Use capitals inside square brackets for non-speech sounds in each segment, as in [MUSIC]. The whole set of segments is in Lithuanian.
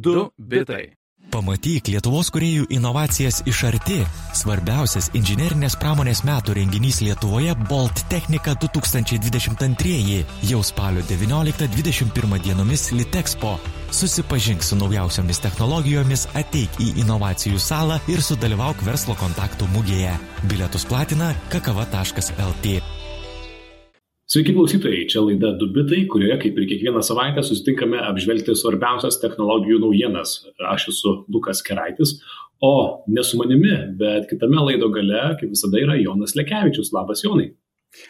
2 bitai. Pamatyk Lietuvos kuriejų inovacijas iš arti. Svarbiausias inžinerinės pramonės metų renginys Lietuvoje Bolt Technika 2022 jau spalio 19-21 dienomis Litexpo. Susipažink su naujausiomis technologijomis, ateik į inovacijų salą ir sudalyvauk verslo kontaktų mugėje. Bilietus platina kakava.lt. Sveiki klausytojai, čia laida Dubitai, kurioje kaip ir kiekvieną savaitę susitinkame apžvelgti svarbiausias technologijų naujienas. Aš esu Lukas Keraitis, o ne su manimi, bet kitame laido gale, kaip visada, yra Jonas Lekevičius. Labas, Jonai.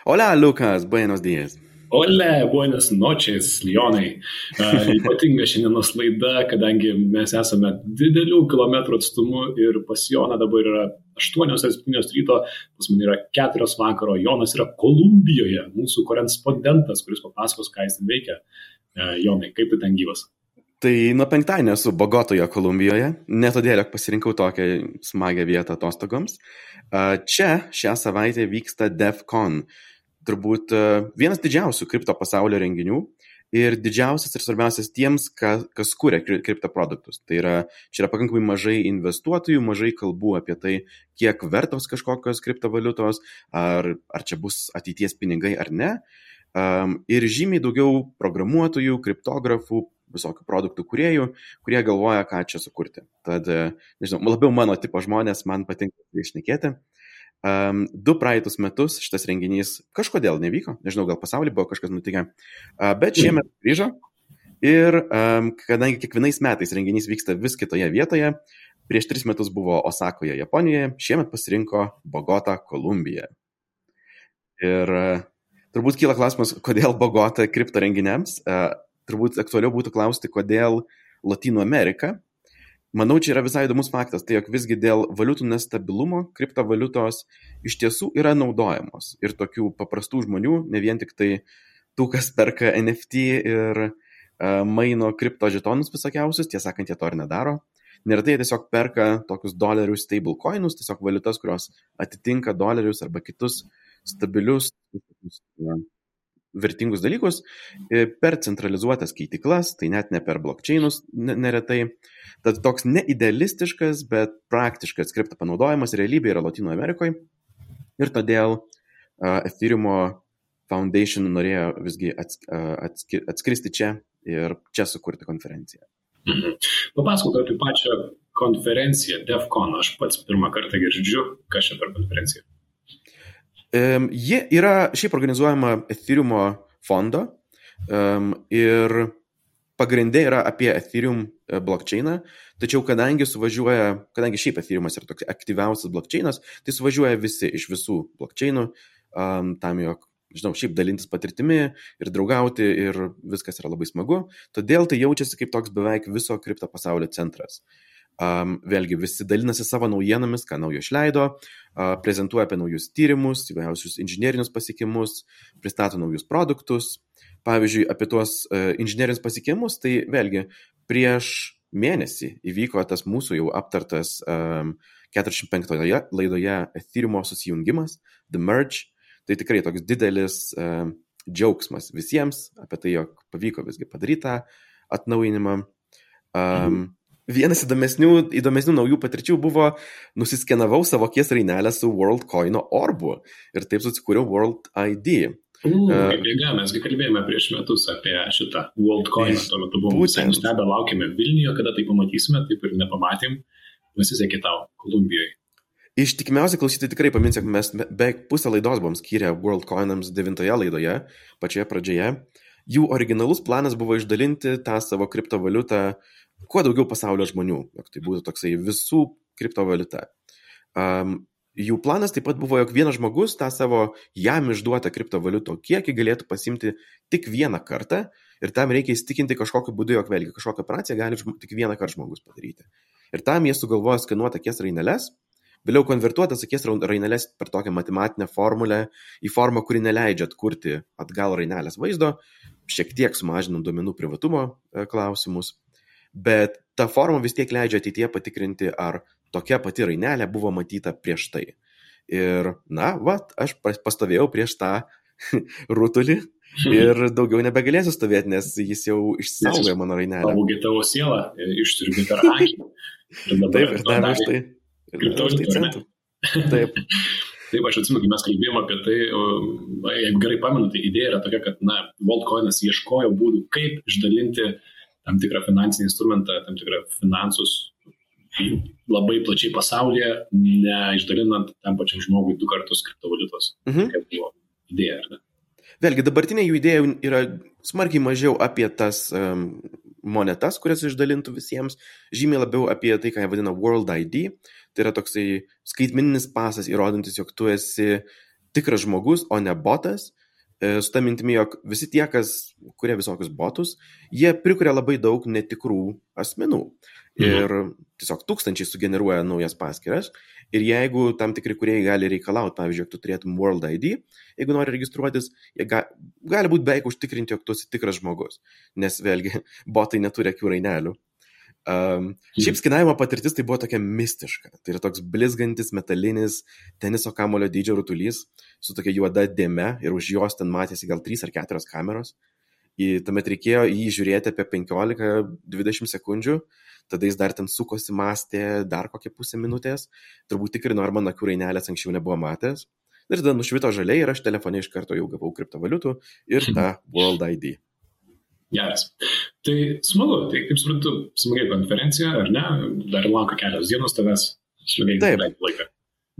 Hola, Lukas, buenos días. Ole, buenas noches, Lionai. Uh, [LAUGHS] ypatinga šiandienos laida, kadangi mes esame didelių kilometrų atstumu ir pas Joną dabar yra 8 ar 7 ryto, pas mane yra 4 vakaro, Jonas yra Kolumbijoje, mūsų korespondentas, kuris papasakos, ką jis ten veikia. Uh, Jonai, kaip tu ten gyvas? Tai nuo penktadienio esu Bogotoje, Kolumbijoje, ne todėl, jog pasirinkau tokią smagią vietą atostogoms. Čia šią savaitę vyksta DEFCON turbūt e, vienas didžiausių kripto pasaulio renginių ir didžiausias ir svarbiausias tiems, kas, kas kūrė kripto produktus. Tai yra, čia yra pakankamai mažai investuotojų, mažai kalbų apie tai, kiek vertos kažkokios kriptovaliutos, ar, ar čia bus ateities pinigai ar ne. Um, ir žymiai daugiau programuotojų, kriptografų, visokių produktų kuriejų, kurie galvoja, ką čia sukurti. Tad, e, nežinau, labiau mano tipo žmonės, man patinka išnekėti. Um, du praeitus metus šitas renginys kažkodėl nevyko, nežinau, gal pasaulyje buvo kažkas nutikę, uh, bet šiemet grįžo. Ir um, kadangi kiekvienais metais renginys vyksta vis kitoje vietoje, prieš tris metus buvo Osakoje, Japonijoje, šiemet pasirinko Bogotą, Kolumbiją. Ir uh, turbūt kyla klausimas, kodėl Bogota kripto renginiams, uh, turbūt aktualiau būtų klausti, kodėl Latino Amerika, Manau, čia yra visai įdomus faktas, tai jog visgi dėl valiutų nestabilumo kriptovaliutos iš tiesų yra naudojamos ir tokių paprastų žmonių, ne vien tik tai tų, kas perka NFT ir uh, maino kriptožetonus visokiausius, tiesą sakant, jie to ir nedaro. Neretai jie tiesiog perka tokius dolerių stablecoinus, tiesiog valiutas, kurios atitinka dolerius arba kitus stabilius vertingus dalykus e, per centralizuotas keityklas, tai net ne per blokčiainus neretai. Tad toks neidealistiškas, bet praktiškas kripto panaudojimas realybėje yra Latino Amerikoje ir todėl uh, Ethereum Foundation norėjo visgi atskri, atskristi čia ir čia sukurti konferenciją. Mhm. Papasakok apie pačią konferenciją DEFCON, aš pats pirmą kartą girdžiu, kas čia per konferencija. Ji yra šiaip organizuojama Ethereum fondo ir pagrindė yra apie Ethereum e, blockchainą, tačiau kadangi suvažiuoja, kadangi šiaip Ethereumas yra toks aktyviausias blockchainas, tai suvažiuoja visi iš visų blockchainų, um, tam jog, žinau, šiaip dalintis patirtimi ir draugauti ir viskas yra labai smagu, todėl tai jaučiasi kaip toks beveik viso kripto pasaulio centras. Um, vėlgi visi dalinasi savo naujienomis, ką naujo išleido, uh, prezentuoja apie naujus tyrimus, įvairiausius inžinierinius pasiekimus, pristato naujus produktus. Pavyzdžiui, apie tuos uh, inžinierinius pasiekimus, tai vėlgi prieš mėnesį įvyko tas mūsų jau aptartas um, 45 laidoje Ethereum susijungimas, The Merge. Tai tikrai toks didelis um, džiaugsmas visiems apie tai, jog pavyko visgi padaryti tą atnaujinimą. Um, mhm vienas įdomesnių, įdomesnių naujų patirčių buvo, nusiskenavau savo kies rainelę su WorldCoin orbu ir taip susikūriau World ID. Uh, Jėga, mesgi kalbėjome prieš metus apie šitą WorldCoin, tuo metu buvome nustebę, laukime Vilniuje, kada tai pamatysime, taip ir nepamatėm, pasisekė tau Kolumbijoje. Ištikimiausi klausytojai tikrai pamins, kad mes beveik pusę laidos buvom skyrę WorldCoinams devintoje laidoje, pačioje pradžioje. Jų originalus planas buvo išdalinti tą savo kriptovaliutą kuo daugiau pasaulio žmonių, jog tai būtų toksai visų kriptovaliuta. Um, jų planas taip pat buvo, jog vienas žmogus tą savo jam išduotą kriptovaliuto kiekį galėtų pasimti tik vieną kartą ir tam reikia įstikinti kažkokiu būdu, jog vėlgi kažkokią operaciją gali tik vieną kartą žmogus padaryti. Ir tam jie sugalvojo skanuoti akies raineles, vėliau konvertuotas akies raineles per tokią matematinę formulę į formą, kuri neleidžia atkurti atgal rainelės vaizdo, šiek tiek sumažinant duomenų privatumo e, klausimus bet ta forma vis tiek leidžia ateityje patikrinti, ar tokia pati rainelė buvo matyta prieš tai. Ir, na, va, aš pastovėjau prieš tą [LAUGHS] rutulį ir daugiau nebegalėsiu stovėti, nes jis jau išsaugojo mano rainelę. Pavogė tavo sielą, išsiurbė per akį. [LAUGHS] Taip, ir dar už tai. Ir už tai centų. Taip. Taip, aš atsimenu, mes kalbėjome apie tai, jeigu gerai pamenu, tai idėja yra tokia, kad, na, Voltcoinas ieškojo būdų, kaip išdalinti tam tikrą finansinį instrumentą, tam tikrą finansus labai plačiai pasaulyje, neišdalinant tam pačiam žmogui du kartus kriptovaliutos. Mhm. Kaip buvo idėja, ar ne? Vėlgi, dabartinė jų idėja yra smarkiai mažiau apie tas um, monetas, kurias išdalintų visiems, žymiai labiau apie tai, ką jie vadina World ID. Tai yra toksai skaitmeninis pasas įrodantis, jog tu esi tikras žmogus, o ne botas. E, su tą mintimi, jog visi tie, kas kuria visokius botus, jie prikuria labai daug netikrų asmenų. Mhm. Ir tiesiog tūkstančiai sugeneruoja naujas paskiras. Ir jeigu tam tikri kuriejai gali reikalauti, pavyzdžiui, jog tu turėtum World ID, jeigu nori registruotis, jie ga, gali būti beveik užtikrinti, jog tu esi tikras žmogus. Nes vėlgi, [LAUGHS] botai neturi akių rainelių. Um, šiaip skinavimo patirtis tai buvo tokia mistiška. Tai yra toks blizgantis metalinis teniso kamulio dydžio rutulys su tokia juoda dėme ir už jos ten matėsi gal 3 ar 4 kameros. Į, tuomet reikėjo jį žiūrėti apie 15-20 sekundžių tada jis dar ten sukosi, mąstė dar kokią pusę minutės, turbūt tikrino, ar mano akių rainelės anksčiau nebuvo matęs. Ir tada nušvito žaliai ir aš telefone iš karto jau gavau kriptovaliutų ir tą [LAUGHS] World ID. Geras. Tai smagu, tai kaip suprantu, smagiai konferencija, ar ne? Dar lanko kelios dienos tavęs, Taip. laiką.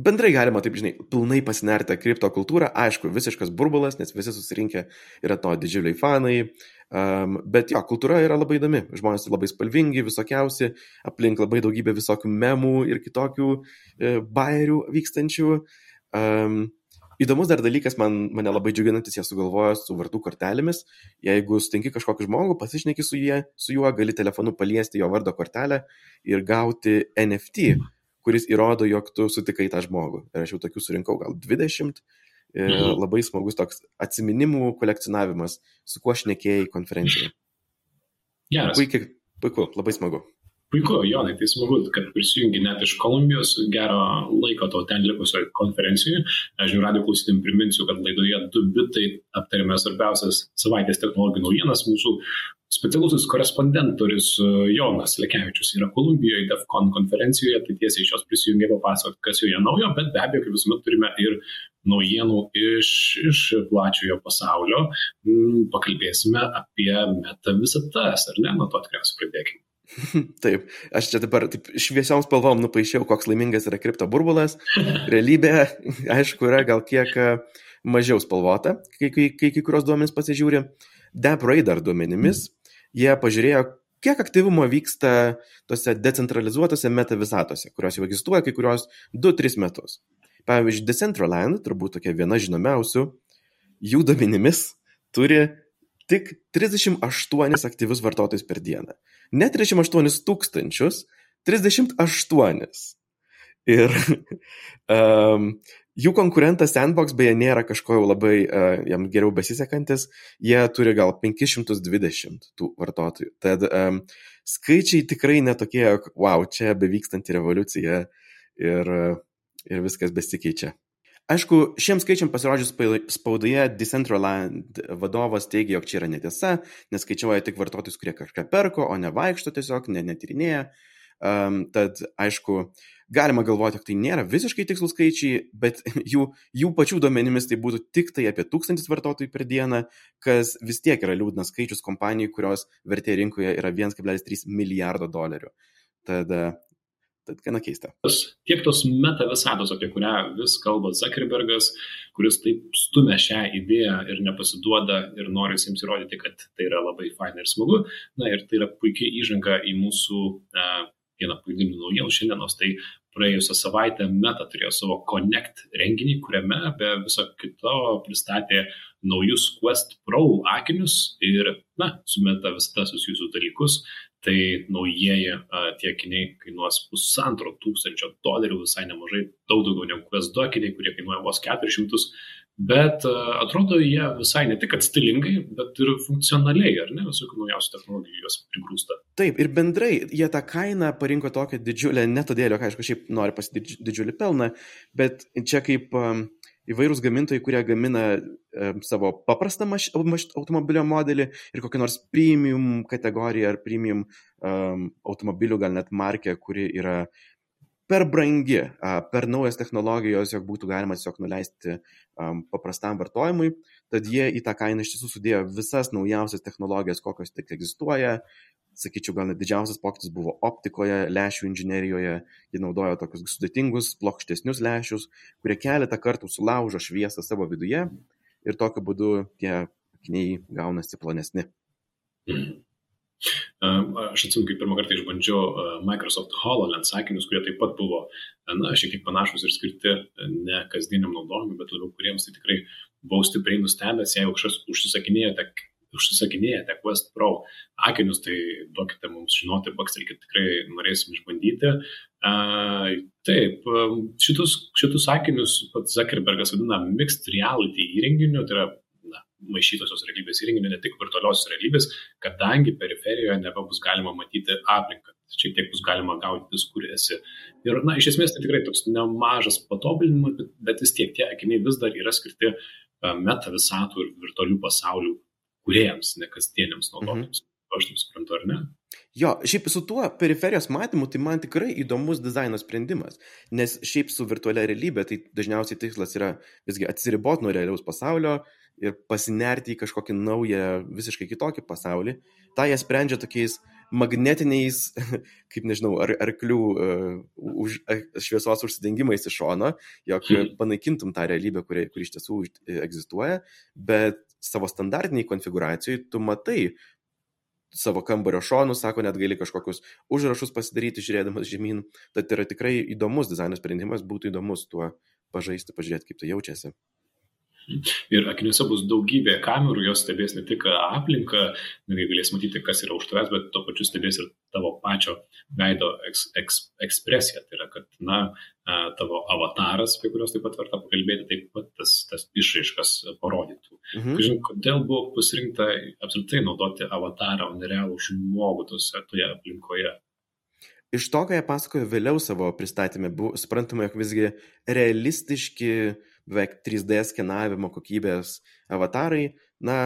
Bendrai galima, taip žinai, pilnai pasinerti kripto kultūrą, aišku, visiškas burbulas, nes visi susirinkę yra to didžiuliai fanai, Um, bet jo, kultūra yra labai įdomi, žmonės labai spalvingi, visokiausi, aplink labai daugybė visokių memų ir kitokių e, bairių vykstančių. Um, Įdomus dar dalykas, man, mane labai džiuginantis, jie sugalvojo su vardų kortelėmis. Jeigu sutinki kažkokį žmogų, pasišneki su, jie, su juo, gali telefonu paliesti jo vardo kortelę ir gauti NFT, kuris įrodo, jog tu sutikai tą žmogų. Ir aš jau tokių surinkau gal 20 Mhm. Labai smagus toks atsiminimų kolekcionavimas, su kuo šnekėjai konferencijoje. Geras. Puikiai, puiku, labai smagu. Puiku, Jonai, tai smagu, kad prisijungi net iš Kolumbijos, gero laiko to ten likusioje konferencijoje. Aš žinių radio klausytėm priminsiu, kad laidoje du bitai aptarėme svarbiausias savaitės technologijų naujienas. Mūsų specialusis korespondentorius e, Jonas Lekevičius yra Kolumbijoje DEFCON konferencijoje, tai tiesiai iš jos prisijungė papasakoti, kas joje naujo, bet be abejo, kaip visuomet turime ir naujienų iš, iš plačiojo pasaulio. Mm, pakalbėsime apie meta visatas, ar ne? Nuo to tikriausiai pradėkime. [LAUGHS] Taip, aš čia dabar taip šviesiom spalvom nupaišiau, koks laimingas yra kripto burbulas. Realybė, [LAUGHS] aišku, yra gal kiek e, mažiau spalvota, kai kai, kai, kai kurios duomenys pasižiūri. DeepRadar duomenimis jie pažiūrėjo, kiek aktyvumo vyksta tose decentralizuotose metavisatose, kurios jau egzistuoja kai kurios 2-3 metus. Pavyzdžiui, Decentraland, turbūt tokia viena žinomiausių, jų duomenimis turi tik 38 aktyvius vartotojus per dieną. Ne 38 tūkstančius, 38. Ir [LAUGHS] um, jų konkurentas Sandbox beje nėra kažko jau labai uh, jam geriau besisekantis, jie turi gal 520 tų vartotojų. Tad um, skaičiai tikrai netokie, wow, čia bevykstanti revoliucija ir, ir viskas besikeičia. Aišku, šiems skaičiam pasirodžius spaudoje Decentraland vadovas teigia, jog čia yra netiesa, nes skaičiuoja tik vartotojus, kurie kažką perko, o ne vaikšto tiesiog, ne netyrinėja. Um, tad, aišku, galima galvoti, jog tai nėra visiškai tikslus skaičiai, bet [LAUGHS] jų, jų pačių duomenimis tai būtų tik tai apie tūkstantis vartotojų per dieną, kas vis tiek yra liūdnas skaičius kompanijų, kurios vertė rinkoje yra 1,3 milijardo dolerių. Tad Tad gana keista. Tiek tos meta visatos, apie kurią vis kalba Zuckerbergas, kuris taip stumia šią idėją ir nepasiduoda ir nori jiems įrodyti, kad tai yra labai faina ir smagu. Na ir tai yra puikiai įžanga į mūsų uh, vieną pagrindinių naujienų šiandienos. Tai praėjusią savaitę Meta turėjo savo Connect renginį, kuriame be viso kito pristatė naujus Quest Pro akinius ir, na, su Meta visada susijusius dalykus. Tai naujieji tie akiniai kainuos pusantro tūkstančio dolerių, visai nemažai, daug daugiau negu Quest 2 akiniai, kurie kainuoja vos 400 bet atrodo jie visai ne tik stilingai, bet ir funkcionaliai, ar ne, visokių naujausių technologijų juos prigrūsta. Taip, ir bendrai jie tą kainą parinko tokią didžiulę, ne todėl, jog, aišku, šiaip nori pasididžiulį pelną, bet čia kaip įvairūs gamintojai, kurie gamina e, savo paprastą maš, maš, automobilio modelį ir kokią nors premium kategoriją ar premium um, automobilių, gal net markę, kuri yra per brangi, per naujas technologijos, jog būtų galima tiesiog nuleisti um, paprastam vartojimui, tad jie į tą kainą iš tiesų sudėjo visas naujausias technologijas, kokios tik egzistuoja, sakyčiau, gal net didžiausias pokytis buvo optikoje, lešių inžinerijoje, jie naudojo tokius sudėtingus, plokštesnius lešius, kurie keletą kartų sulaužo šviesą savo viduje ir tokiu būdu tie akiniai gaunasi plonesni. [CLEARS THROAT] Mhm. Aš atsimenu, kai pirmą kartą išbandžiau Microsoft HoloLens sakinius, kurie taip pat buvo, na, šiek tiek panašus ir skirti ne kasdieniam naudojimui, bet labiau kuriems tai tikrai buvau stipriai nustebęs, jeigu kažkas užsisakinėjote užsisakinėjate Quest Pro akinius, tai duokite mums žinoti, bakstelkite, tikrai norėsim išbandyti. Uh, taip, šitus, šitus akinius pats Zuckerbergas vadina mixed reality įrenginiu, tai yra na, maišytosios realybės įrenginiu, ne tik virtualios realybės, kadangi periferijoje nebebus galima matyti aplinką, šiek tiek bus galima gaudytis, kur esi. Ir, na, iš esmės tai tikrai toks nemažas patobulinimas, bet, bet vis tiek tie akiniai vis dar yra skirti meta visatų ir virtualių pasaulių kuriejams, ne kasdieniams naudotojams. Mhm. Aš taip suprantu, ar ne? Jo, šiaip su tuo periferijos matymu, tai man tikrai įdomus dizaino sprendimas, nes šiaip su virtualia realybė, tai dažniausiai tikslas yra visgi atsiriboti nuo realiaus pasaulio ir pasinerti į kažkokį naują, visiškai kitokį pasaulį. Ta jie sprendžia tokiais magnetiniais, [LAUGHS] kaip nežinau, ar, arklių uh, už, uh, šviesos užsidengimais iš šono, jog [LAUGHS] panaikintum tą realybę, kuri, kuri iš tiesų egzistuoja, bet savo standartiniai konfiguracijai tu matai savo kambario šonus, sako, net gali kažkokius užrašus pasidaryti, žiūrėdamas žemyn. Tad yra tikrai įdomus dizaino sprendimas, būtų įdomus tuo pažaisti, pažiūrėti, kaip tai jaučiasi. Ir akiniuose bus daugybė kamerų, jos stebės ne tik aplinką, netgi galės matyti, kas yra už tavęs, bet tuo pačiu stebės ir tavo pačio veido eks, eks, ekspresiją. Tai yra, kad, na, tavo avataras, apie kuriuos taip pat verta pakalbėti, taip pat tas, tas išraiškas parodytų. Mhm. Žinai, kodėl buvo pasirinkta apskritai naudoti avatarą, o nerealų žmogų tose toje aplinkoje? Iš to, ką jie pasakojo vėliau savo pristatymę, buvo suprantama, jog visgi realistiški uh, beveik 3D skenavimo kokybės avatarai, na,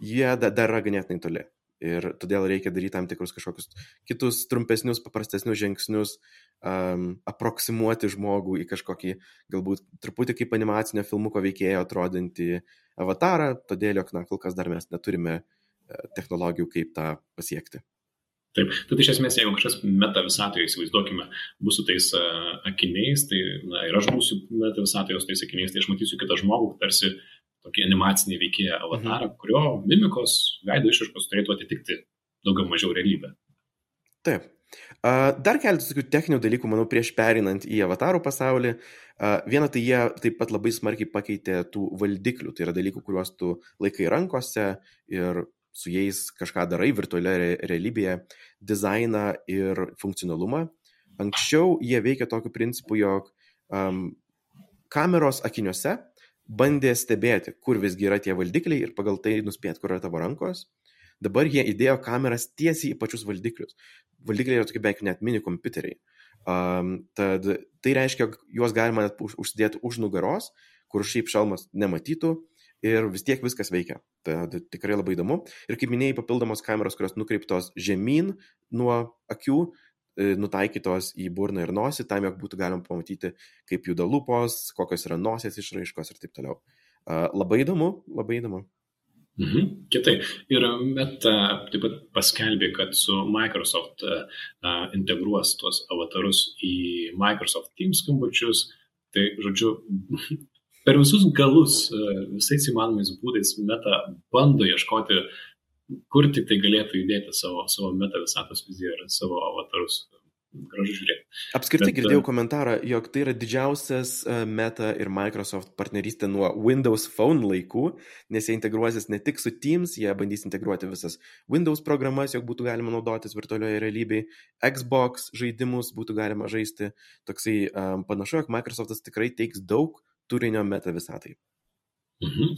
jie dar yra ganėtinai toli. Ir todėl reikia daryti tam tikrus kažkokius kitus trumpesnius, paprastesnius žingsnius, um, aproksimuoti žmogų į kažkokį galbūt truputį kaip animacinio filmuko veikėjo atrodantį avatarą, todėl jog, na, kol kas dar mes neturime uh, technologijų, kaip tą pasiekti. Taip, tad iš esmės, jeigu kažkas meta visatoje, įsivaizduokime, bus su tais akiniais, tai na, ir aš būsiu meta visatoje su tais akiniais, tai aš matysiu kitą žmogų, tarsi tokį animacinį veikėją avatarą, mhm. kurio mimikos, veido išraiškos turėtų atitikti daugiau mažiau realybę. Taip. Dar keletas tokių techninių dalykų, manau, prieš perinant į avatarų pasaulį. Viena, tai jie taip pat labai smarkiai pakeitė tų valdiklių, tai yra dalykų, kuriuos tu laikai rankose ir su jais kažką darai virtualioje realybėje, dizainą ir funkcionalumą. Anksčiau jie veikia tokiu principu, jog um, kameros akiniuose bandė stebėti, kur visgi yra tie valdikliai ir pagal tai nuspėti, kur yra tavo rankos. Dabar jie įdėjo kameras tiesiai į pačius valdiklius. Valdikliai yra tokie beveik net mini kompiuteriai. Um, tad tai reiškia, juos galima net užsidėti už nugaros, kur šiaip šalmas nematytų ir vis tiek viskas veikia. Tai tikrai labai įdomu. Ir kaip minėjai, papildomos kameros, kurios nukreiptos žemyn nuo akių, e, nutaikytos į burną ir nosį, tam, jog būtų galima pamatyti, kaip juda lūpos, kokios yra nosies išraiškos ir taip toliau. Labai įdomu, labai įdomu. Mhm, kitai. Ir Meta taip pat paskelbė, kad su Microsoft uh, integruos tuos avatarus į Microsoft Teams skambučius. Tai, žodžiu, per visus galus, e, visais įmanomais būdais meta bando ieškoti, kur tik tai galėtų judėti savo, savo meta visatos viziją ir savo avatarus. Gražu žiūrėti. Apskritai Bet, girdėjau komentarą, jog tai yra didžiausias e, Meta ir Microsoft partnerystė nuo Windows Phone laikų, nes jie integruosis ne tik su Teams, jie bandys integruoti visas Windows programas, jog būtų galima naudotis virtualioje realybėje, Xbox žaidimus būtų galima žaisti. Toksai um, panašu, jog Microsoftas tikrai teiks daug turinio meta visatai. Mhm.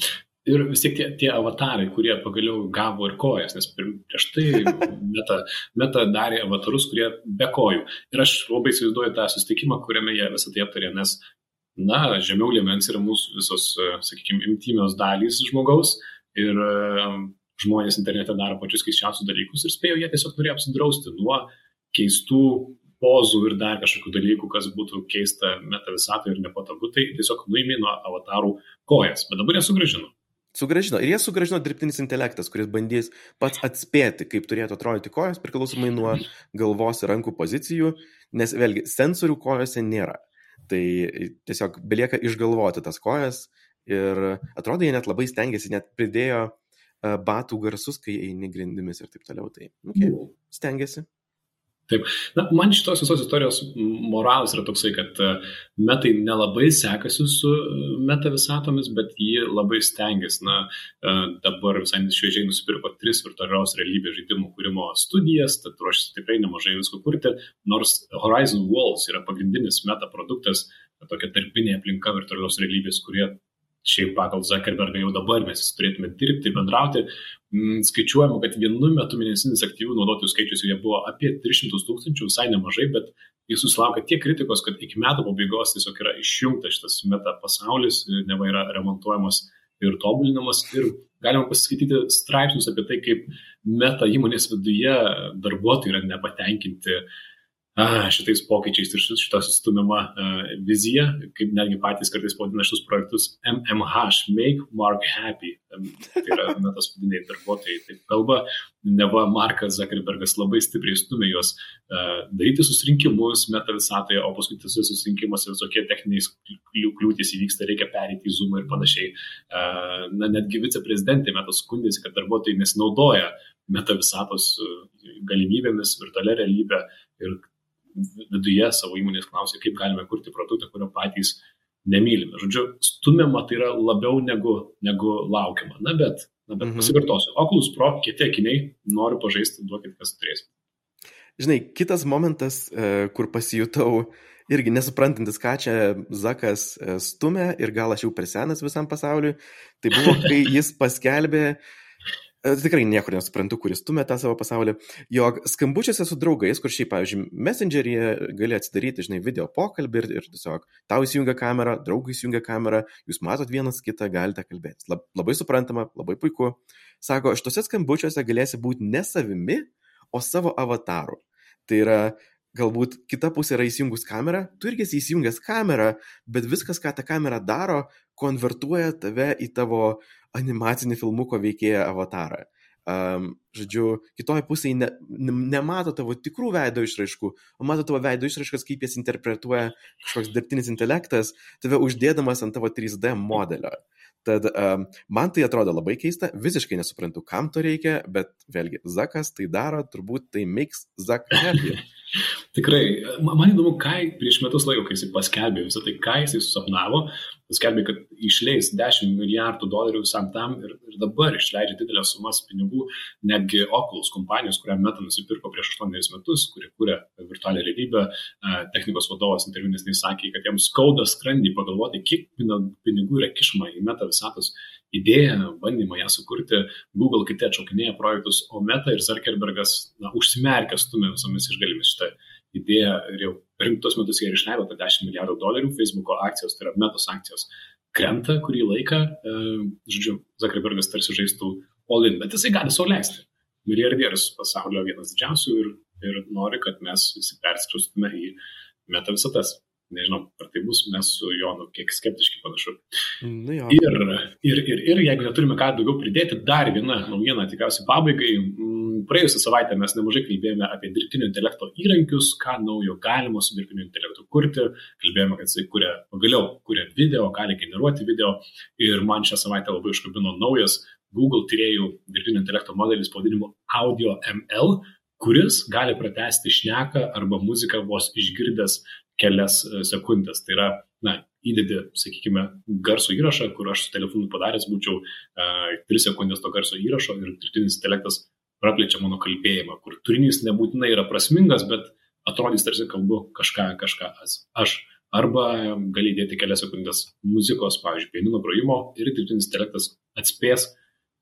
Ir vis tiek tie, tie avatarai, kurie pagaliau gavo ir kojas, nes prieš tai [LAUGHS] meta, meta darė avatarus, kurie be kojų. Ir aš labai įsivaizduoju tą susitikimą, kuriame jie visą tai aptarė, nes na, žemiau liemens yra mūsų visos, sakykime, imtymios dalys žmogaus ir žmonės internete daro pačius keiščiausius dalykus ir spėjo, jie tiesiog norėjo apsidrausti nuo keistų pozų ir dar kažkokių dalykų, kas būtų keista meta visatoje ir nepatogu, tai tiesiog nuimė nuo avatarų kojas, bet dabar jie sugražino. Sugražino. Ir jie sugražino dirbtinis intelektas, kuris bandys pats atspėti, kaip turėtų atrodyti kojos, priklausomai nuo galvos ir rankų pozicijų, nes vėlgi sensorių kojose nėra. Tai tiesiog belieka išgalvoti tas kojas ir atrodo, jie net labai stengiasi, net pridėjo batų garsus, kai eini grindimis ir taip toliau. Tai okay, stengiasi. Taip. Na, man šitos visos istorijos moralas yra toksai, kad metai nelabai sekasi su meta visatomis, bet jį labai stengiasi. Na, dabar visai šviežiai nusipirko tris virtualios realybės žaidimų kūrimo studijas, tad ruošiasi tikrai nemažai visko kurti, nors Horizon Walls yra pagrindinis meta produktas, tokia tarpinė aplinka virtualios realybės, kurie šiaip pagal Zuckerbergą jau dabar mes turėtume dirbti ir bendrauti. Mm, skaičiuojama, kad vienu metu mėnesinis aktyvių naudotojų skaičius jau buvo apie 300 tūkstančių, visai nemažai, bet jis susilaukia tiek kritikos, kad iki metų pabaigos tiesiog yra išjungtas šitas meta pasaulis, neva yra remontuojamas ir tobulinamas. Ir galima pasiskaityti straipsnius apie tai, kaip meta įmonės viduje darbuotojai yra nepatenkinti uh, šitais pokyčiais ir šitą sustumimą viziją, kaip netgi patys kartais pavadina šitus projektus MMH, Make Mark Happy. Tai yra na, tas vadiniai darbuotojai taip kalba, neva Markas Zuckerbergas labai stipriai stumė juos uh, daryti susirinkimus meta visatoje, o paskui tas susirinkimuose visokie techniniai kliūtis įvyksta, reikia perėti į Zoom ir panašiai. Uh, na, netgi viceprezidentė metas skundėsi, kad darbuotojai nesinaudoja meta visatos galimybėmis, virtualią realybę ir viduje savo įmonės klausia, kaip galime kurti produktą, kurio patys nemylime. Žodžiu, stumiama tai yra labiau negu, negu laukiama. Na bet, na, bet mhm. pasikartosiu, Oculus Pro, kieti akiniai, noriu pažaisti, duokit, kas turės. Žinai, kitas momentas, e, kur pasijutau irgi nesuprantantis, ką čia Zakas e, stumia ir gal aš jau per senas visam pasauliu, tai buvo, kai jis paskelbė E, tikrai niekur nesuprantu, kuris stumia tą savo pasaulį, jog skambučiuose su draugais, kur šiaip, pavyzdžiui, Messengeryje gali atsidaryti, žinai, video pokalbį ir, ir tiesiog tau įsijungia kamera, draugai įsijungia kamerą, jūs matot vienas kitą, galite kalbėti. Lab, labai suprantama, labai puiku. Sako, šituose skambučiuose galėsi būti ne savimi, o savo avataru. Tai yra, galbūt kita pusė yra įsijungus kamerą, tu irgi esi įsijungęs kamerą, bet viskas, ką ta kamera daro, konvertuoja tave į tavo animacinį filmuko veikėją avatarą. Um, žodžiu, kitoje pusėje ne, ne, nemato tavo tikrų veido išraiškų, o mato tavo veido išraiškas, kaip jas interpretuoja kažkoks dirbtinis intelektas, tave uždėdamas ant tavo 3D modelio. Tad um, man tai atrodo labai keista, visiškai nesuprantu, kam to reikia, bet vėlgi, Zakas tai daro, turbūt tai makes Zak happy. [LAUGHS] Tikrai, man įdomu, ką prieš metus laiko, kai jis paskelbė visą tai, ką jis susapnavo, paskelbė, kad išleis 10 milijardų dolerių visam tam ir, ir dabar išleidžia didelės sumas pinigų, netgi Oculus kompanijos, kurią Meta nusipirko prieš 8 metus, kuri kūrė virtualią realybę, technikos vadovas interviu nesnei sakė, kad jiems skauda skrandį pagalvoti, kiek pinigų yra kišama į Meta visatos idėją, bandymą ją sukurti, Google kiti atšaukinėja projektus, o Meta ir Zuckerbergas na, užsimerkia stumė visomis išgalimis šitą idėją ir jau rimtus metus jie išleido apie 10 milijardų dolerių, Facebook'o akcijos, tai yra metos akcijos, krenta kurį laiką, e, žodžiu, Zuckerbergas tarsi žaistų all-in, bet jisai gali sau leisti. Milijardierius pasaulio vienas didžiausių ir, ir nori, kad mes visi perskrustume į meta visatas nežinau, ar tai bus, mes su Jonu kiek skeptiški panašu. Nu jo. ir, ir, ir, ir jeigu neturime ką daugiau pridėti, dar viena naujiena tikriausiai pabaigai. Mm, praėjusią savaitę mes nemažai kalbėjome apie dirbtinio intelekto įrankius, ką naujo galima su dirbtiniu intelektu kurti. Kalbėjome, kad jisai kuria, pagaliau kuria video, gali generuoti video. Ir man šią savaitę labai užkabino naujas Google tyriejų dirbtinio intelekto modelis pavadinimu Audio ML, kuris gali pratesti šneką arba muziką vos išgirdęs kelias e, sekundės. Tai yra, na, įdedi, sakykime, garso įrašą, kur aš su telefonu padaręs būčiau uh, 3 sekundės to garso įrašo ir dirbtinis intelektas praplečia mano kalbėjimą, kur turinys nebūtinai yra prasmingas, bet atrodys tarsi kalbu kažką, kažką aš. Arba gali įdėti kelias sekundės muzikos, pavyzdžiui, pianino grojimo ir dirbtinis intelektas atspės,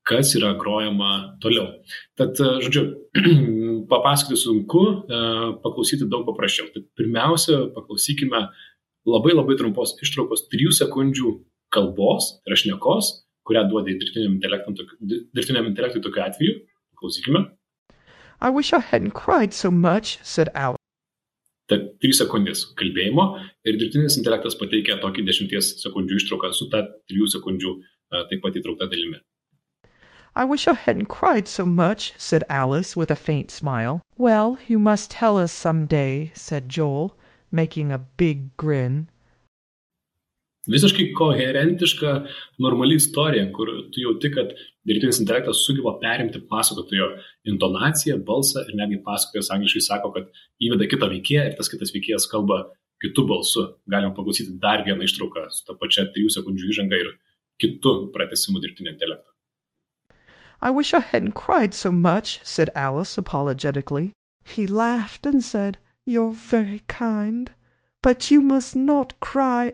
kas yra grojama toliau. Tad, e, žodžiu, [CLEARS THROAT] papasakoti sunku, e, paklausyti daug paprasčiau. Tai pirmiausia, paklausykime labai labai trumpos ištraukos 3 sekundžių kalbos, tai rašnekos, kurią intelektui, dirbtiniam intelektui tokiu atveju. Klausykime. I wish I hadn't cried so much, said Alice. Tad 3 sekundės kalbėjimo ir dirbtinis intelektas pateikia tokį 10 sekundžių ištrauką su ta 3 sekundžių taip pat įtraukta dalimi. I wish I hadn't cried so much, said Alice with a faint smile. Well, you must tell us some day, said Joel, making a big grin. Visiškai koherentiška, normali istorija, kur tu kad dirbtinis intelektas sugeba perimti pasakotojo intonaciją, balsą ir netgi angliškai sako, kad įveda kitą veikėją ir tas kitas veikėjas kalba kitų. Galima paklausyti dar vieną ištrauką su ta pačia 3 sekundžių įžanga ir kitų pratesimu dirbtinio. I wish I hadn't cried so much, said Alice apologetically. He laughed and said, You're very kind, but you must not cry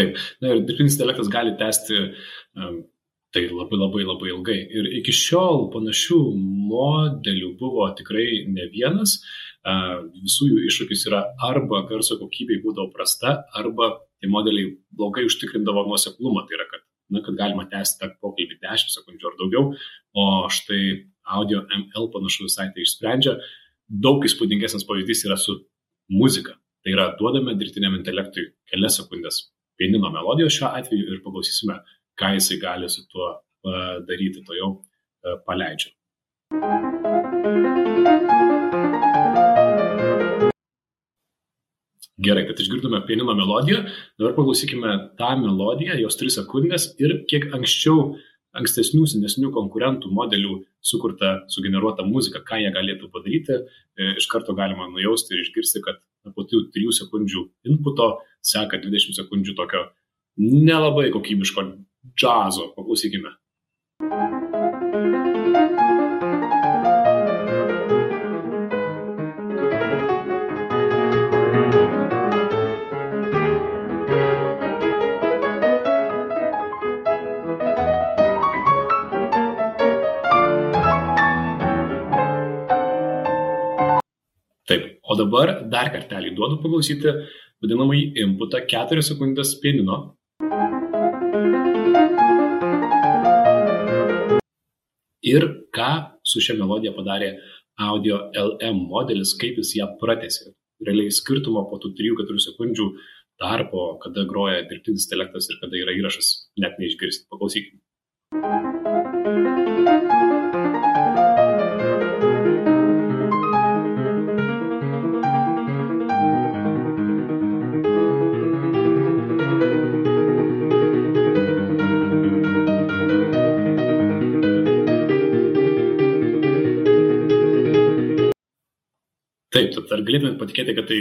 Taip, na ir dirbtinis intelektas gali tęsti um, tai labai labai labai ilgai. Ir iki šiol panašių modelių buvo tikrai ne vienas. Uh, visų jų iššūkis yra arba garso kokybei būdavo prasta, arba tie modeliai blogai užtikrindavo nuoseklumą. Tai yra, kad, na, kad galima tęsti tą pokalbį 10 sekundžių ar daugiau, o štai audio ML panašu visai tai išsprendžia. Daug įspūdingesnis pavyzdys yra su muzika. Tai yra, duodame dirbtiniam intelektui kelias sekundės pianino melodijos šiuo atveju ir paklausysime, ką jisai gali su tuo daryti, to jau paleidžiu. Gerai, kad išgirdome pianino melodiją, dabar paklausykime tą melodiją, jos 3 sekundės ir kiek anksčiau, ankstesnių, senesnių konkurentų modelių sukurta, sugeneruota muzika, ką jie galėtų padaryti, e, iš karto galima nujausti ir išgirsti, kad po tų 3 sekundžių inputo seka 20 sekundžių tokio nelabai kokybiško džiazo. Paklausykime. O dabar dar kartelį duodu paklausyti vadinamąjį inputą 4 sekundės pianino. Ir ką su šia melodija padarė audio LM modelis, kaip jis ją pratėsi. Realiai skirtumo po tų 3-4 sekundžių tarpo, kada groja dirbtinis intelektas ir kada yra įrašas, net neišgirsti. Paklausykime. Tad ar galėtumėt patikėti, kad tai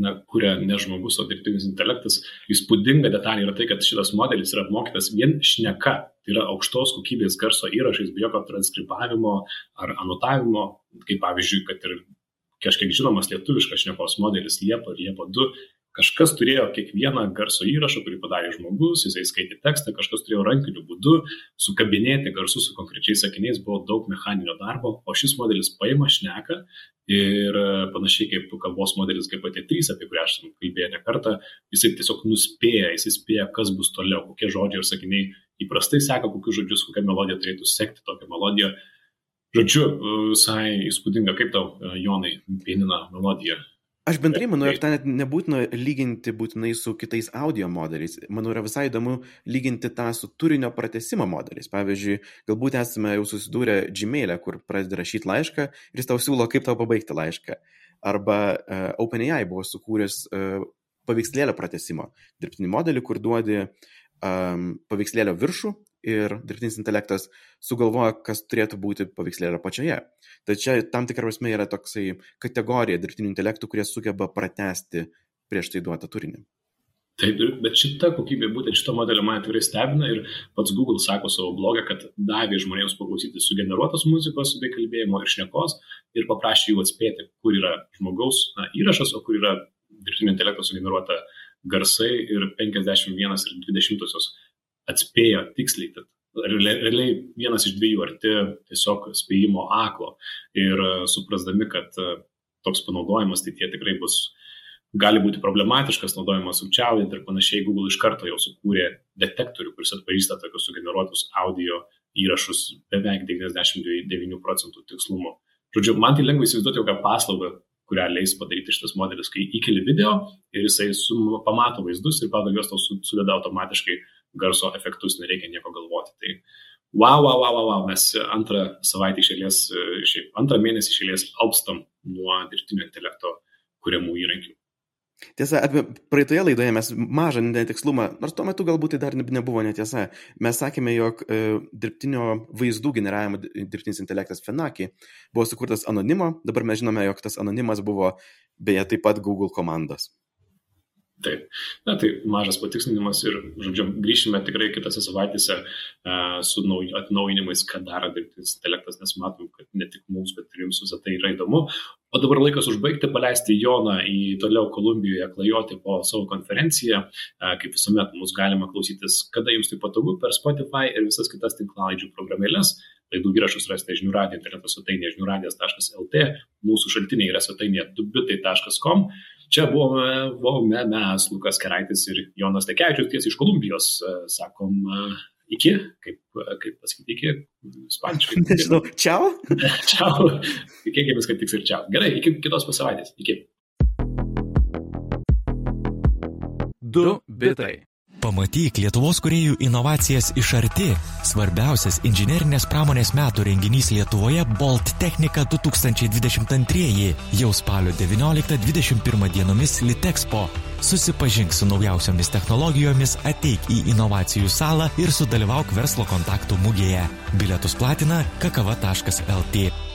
na, kuria ne žmogus, o dirbtinis intelektas. Įspūdinga detalė yra tai, kad šitas modelis yra apmokytas vien šneka, tai yra aukštos kokybės garso įrašais, be jokio transkribavimo ar anotavimo, kaip pavyzdžiui, kad ir kažkiek žinomas lietuviškas šnekos modelis Liepa ir Liepa 2 Kažkas turėjo kiekvieną garso įrašą, kurį padarė žmogus, jisai skaitė tekstą, kažkas turėjo rankiniu būdu sukabinėti garsus su konkrečiais sakiniais, buvo daug mechaninio darbo, o šis modelis paima šneką ir panašiai kaip kalbos modelis GPT-3, apie kurį aš kalbėjau ne kartą, jisai tiesiog nuspėja, jisai spėja, kas bus toliau, kokie žodžiai ir sakiniai įprastai seka, kokius žodžius, kokią melodiją turėtų sekti tokią melodiją. Žodžiu, visai įspūdinga, kaip tau, Jonai, pienina melodija Aš bendrai manau, jog ten net nebūtina lyginti būtinai su kitais audio modeliais. Manau, yra visai įdomu lyginti tą su turinio pratesimo modeliais. Pavyzdžiui, galbūt esame jau susidūrę Gmail'e, kur pradedi rašyti laišką ir jis tau siūlo, kaip tau pabaigti laišką. Arba uh, OpenAI buvo sukūręs uh, paveikslėlio pratesimo dirbtinį modelį, kur duodi um, paveikslėlio viršų ir dirbtinis intelektas sugalvoja, kas turėtų būti paveikslėlio apačioje. Čia tam tikrą prasme yra toksai kategorija dirbtinių intelektų, kurie sugeba pratesti prieš tai duotą turinį. Taip, bet šita kokybė, būtent šito modelio mane tikrai stebina ir pats Google sako savo blogą, kad davė žmonėms paklausyti sugeneruotos muzikos bei kalbėjimo ir šnekos ir paprašė jų atspėti, kur yra žmogaus na, įrašas, o kur yra dirbtinio intelekto sugeneruota garsai ir 51 ir 20 atspėjo tiksliai, tad realiai vienas iš dviejų arti tiesiog spėjimo aklo ir e, suprasdami, kad e, toks panaudojimas, tai tie tikrai bus gali būti problematiškas, naudojamas sukčiaujant ir panašiai, Google iš karto jau sukūrė detektorių, kuris atpažįsta tokius sugeneruotus audio įrašus beveik 99 procentų tikslumu. Žodžiu, man tai lengva įsivaizduoti jokią paslaugą, kurią leis padaryti šitas modelis, kai įkeli video ir jisai sum, pamato vaizdus ir pagal juos tau sudeda automatiškai garso efektus, nereikia nieko galvoti. Tai wow, wow, wow, wow, wow. mes antrą savaitę išėlės, antrą mėnesį išėlės alpstam nuo dirbtinio intelekto kuriamų įrankių. Tiesa, apie praeitoje laidoje mes mažą netikslumą, nors tuo metu galbūt tai dar nebuvo netiesa, mes sakėme, jog e, dirbtinio vaizdų generavimo dirbtinis intelektas Fenaki buvo sukurtas anonimo, dabar mes žinome, jog tas anonimas buvo beje taip pat Google komandos. Taip. Na, tai mažas patikslinimas ir, žodžiu, grįšime tikrai kitose savaitėse uh, su nauj, atnaujinimais, ką daro dirbtinis intelektas, nes matom, kad ne tik mums, bet ir jums visą tai yra įdomu. O dabar laikas užbaigti, paleisti Joną į toliau Kolumbijoje klajoti po savo konferenciją. Uh, kaip visuomet, mus galima klausytis, kada jums tai patogu, per Spotify ir visas kitas tinklalaidžių programėlės. Laidų įrašus rasite žinių radijo interneto svetainėje žiniųradijas.lt, mūsų šaltiniai yra svetainėje dubitai.com. Čia buvome, buvome mes, Lukas Keraitis ir Jonas Tekevičius, tiesiai iš Kolumbijos, e, sakom, e, iki, kaip, e, kaip pasakyti, iki ispaniškai. [LAUGHS] Nežinau, čiau? [LAUGHS] čiau. Tikėkimės, kad tiks ir čiau. Gerai, iki kitos savaitės. Iki. Du bitai. Pamatyk Lietuvos kuriejų inovacijas iš arti. Svarbiausias inžinerinės pramonės metų renginys Lietuvoje Bolt Technika 2022 jau spalio 19-21 dienomis Litexpo. Susipažink su naujausiomis technologijomis, ateik į inovacijų salą ir sudalyvauk verslo kontaktų mugėje. Bilietus platina kakava.lt.